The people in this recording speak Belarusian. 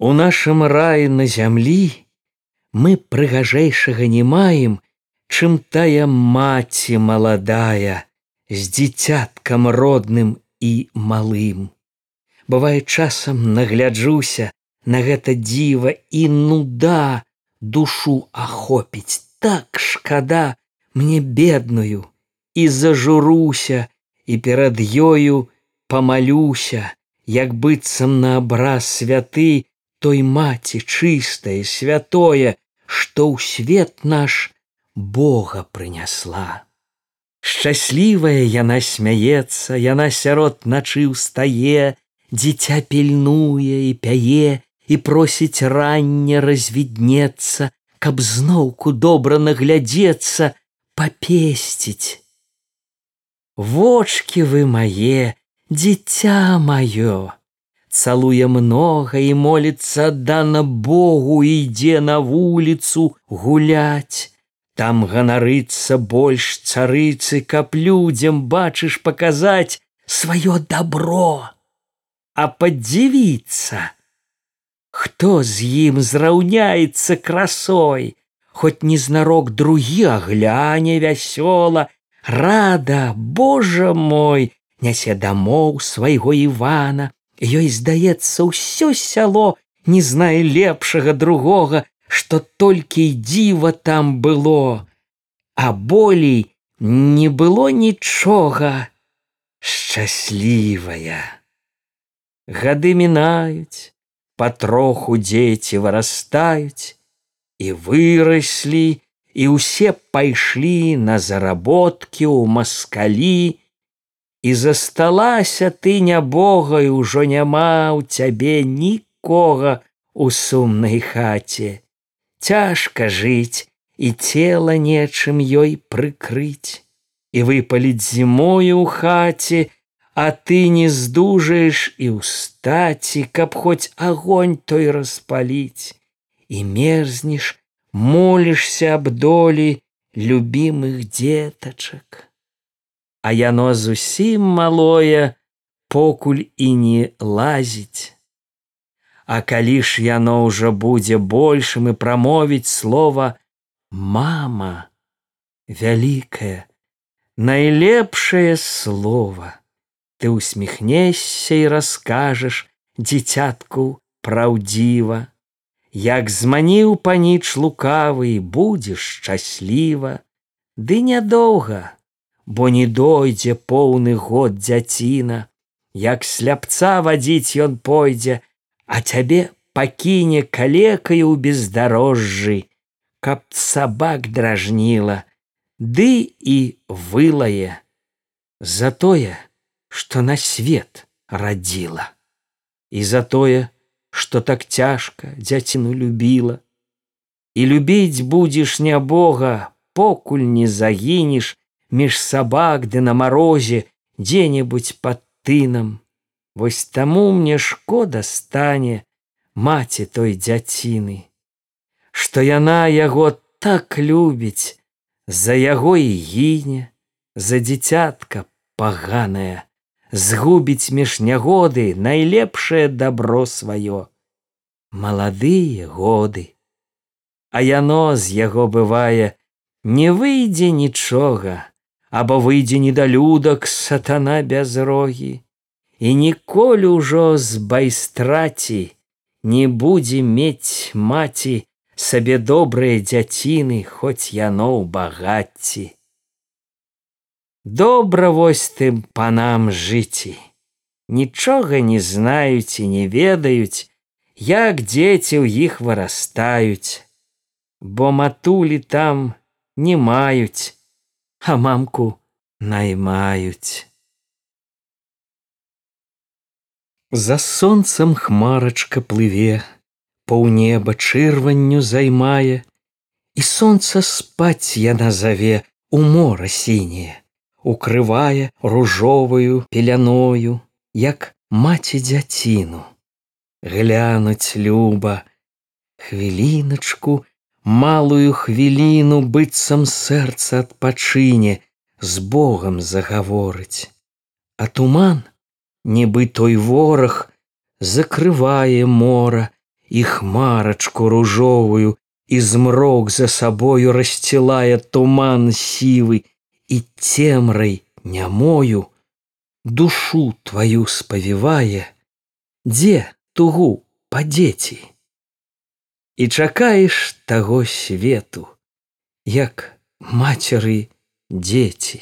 У нашым раі на зямлі мы прыгажэйшага не маем, чым тая маці маладая з дзіцяткам родным і малым. Бывае часам нагляджуся на гэта дзіва і нуда душу ахопіць так шкада мне бедную і зажуруся і перад ёю памалюся, як быццам на абраз святы той маці чыстае святое, што ў свет наш Бога прынясла. Шчаслівая яна смяецца, яна сярод начы ўстае, дзіця пільнуе і пяе і просіць ранне развіднецца, каб зноўку добра наглядзецца, папесціць. Вочки вы мае, дзіця маё, цалуе много і моліцца дана Богу ідзе на вуліцу гуляць. Там ганарыцца больш царыцы, каб людзям бачыш паказаць сваё добро, А падзівіцца, Хто з ім зраўняецца красой, Хоць незнарок другі агляне вясёла, рада, Божа мой, нясе дамоў свайго Івана, ёй здаецца ўсё сяло не знае лепшага другога што толькі дзіва там было. А болей не было нічога. Шчаслівая. Гады мінаюць патроху дзеці вырастаюць і выраслі і ўсе пайшлі на заработкі ў маскалі і засталася ты нябогай ужо няма ў цябе нікога у сумнай хаце. Цяжка жыць і цела нечым ёй прыкрыць. І выпаліць зімою ў хаце а ты не здужаеш і ўстаці каб хоць агонь той распаліць. І мерзнеш молішся аб долі любімых дзетачак а яно зусім малое покуль і не лазіць. А калі ж яно ўжо будзе большым і прамовіць слова мама вялікае найлепшае слово. Ты усміхнешся і раскажаш дзіцятку праўдзіва. Як зманіў паніч лукавы будзеш шчасліва. Ды нядоўга бо не дойдзе поўны год дзяціна, як сляпца вадзіць ён пойдзе, а цябе пакіне калекаю ў бездарожжы, каб сабак дражніла, ды і вылае за тое, што на свет радзіла і за тое, што так цяжка дзяціну любіла. І любіць будзеш не Бога, покуль не загінеш, між сабак ды на марозе дзе-небудзь под тынам вось таму мне шкода стане маці той дзяціны што яна яго так любіць за яго і гіне за дзіцятка паганая згубіць між нягоды найлепшае добро сваё. Маладыя годы а яно з яго бывае не выйдзе нічога або выйдзе недалюдак сатана без рогі. І ніколі ўжо з байстраці не будзе мець маці сабе добрыя дзяціны хоць яно ў багацці. Добра вось тым панам жыці. Нічога не знаюць і не ведаюць як дзеці ў іх вырастаюць. Бо матулі там не маюць а мамку наймаюць. За сонцам хмарачка плыве, паўнеба чырванню займае, і сонца спаць яна заве у мора сіняе, укрывае ружовую пеляною, як маці дзяціну. Глянуць люба, хвіліначку малую хвіліну быццам сэрца адпачыне з Богом загаворыць. А туман, нібы той вораг закрывае мора і хмарачку ружовую і змрок за сабою расцілае туман сівы і цемрай нямою душу твою спавівае дзе тугу па дзеці і чакаеш таго свету як мацеры дзеці